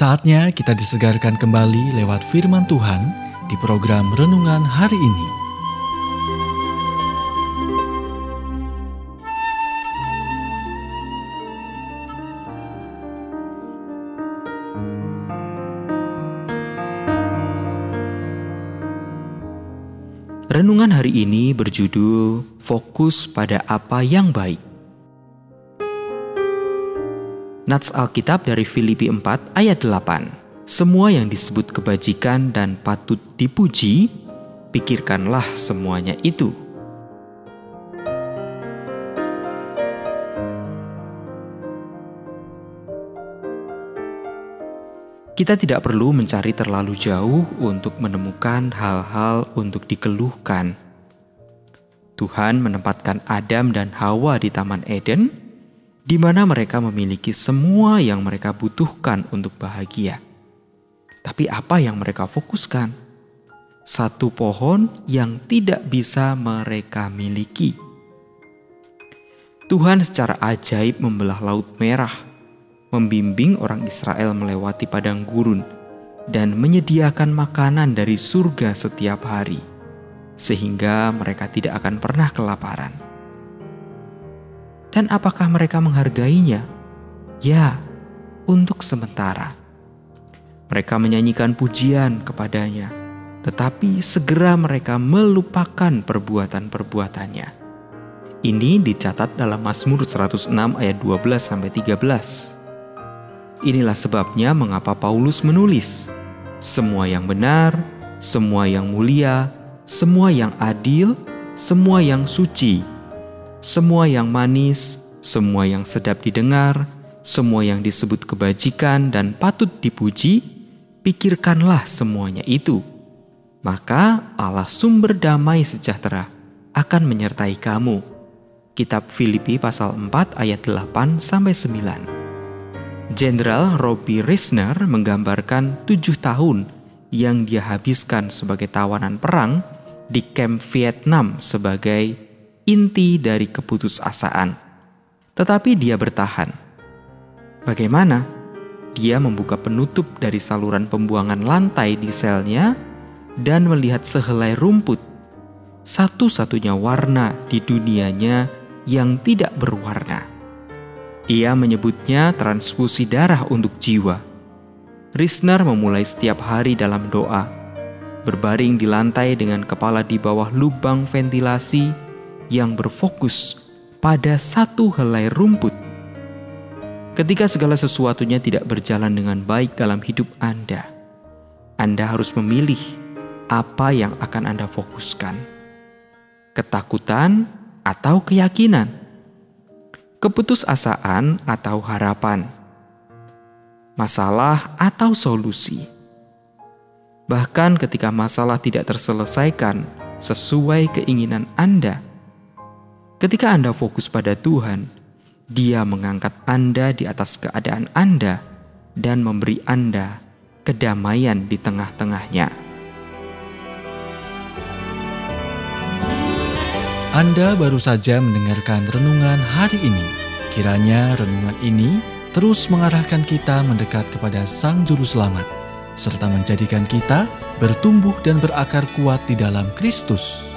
Saatnya kita disegarkan kembali lewat firman Tuhan di program renungan hari ini. Renungan hari ini berjudul Fokus pada apa yang baik. Nats Alkitab dari Filipi 4 ayat 8. Semua yang disebut kebajikan dan patut dipuji, pikirkanlah semuanya itu. Kita tidak perlu mencari terlalu jauh untuk menemukan hal-hal untuk dikeluhkan. Tuhan menempatkan Adam dan Hawa di Taman Eden di mana mereka memiliki semua yang mereka butuhkan untuk bahagia. Tapi apa yang mereka fokuskan? Satu pohon yang tidak bisa mereka miliki. Tuhan secara ajaib membelah Laut Merah, membimbing orang Israel melewati padang gurun, dan menyediakan makanan dari surga setiap hari, sehingga mereka tidak akan pernah kelaparan. Dan apakah mereka menghargainya? Ya, untuk sementara. Mereka menyanyikan pujian kepadanya, tetapi segera mereka melupakan perbuatan-perbuatannya. Ini dicatat dalam Mazmur 106 ayat 12 sampai 13. Inilah sebabnya mengapa Paulus menulis, semua yang benar, semua yang mulia, semua yang adil, semua yang suci, semua yang manis, semua yang sedap didengar, semua yang disebut kebajikan dan patut dipuji, pikirkanlah semuanya itu. Maka Allah sumber damai sejahtera akan menyertai kamu. Kitab Filipi pasal 4 ayat 8 sampai 9. Jenderal Robbie Risner menggambarkan tujuh tahun yang dia habiskan sebagai tawanan perang di kamp Vietnam sebagai inti dari keputusasaan. Tetapi dia bertahan. Bagaimana? Dia membuka penutup dari saluran pembuangan lantai di selnya dan melihat sehelai rumput. Satu-satunya warna di dunianya yang tidak berwarna. Ia menyebutnya transfusi darah untuk jiwa. Risner memulai setiap hari dalam doa, berbaring di lantai dengan kepala di bawah lubang ventilasi yang berfokus pada satu helai rumput. Ketika segala sesuatunya tidak berjalan dengan baik dalam hidup Anda, Anda harus memilih apa yang akan Anda fokuskan: ketakutan atau keyakinan, keputusasaan atau harapan, masalah atau solusi. Bahkan ketika masalah tidak terselesaikan sesuai keinginan Anda, Ketika Anda fokus pada Tuhan, Dia mengangkat Anda di atas keadaan Anda dan memberi Anda kedamaian di tengah-tengahnya. Anda baru saja mendengarkan renungan hari ini. Kiranya renungan ini terus mengarahkan kita mendekat kepada Sang Juru Selamat, serta menjadikan kita bertumbuh dan berakar kuat di dalam Kristus.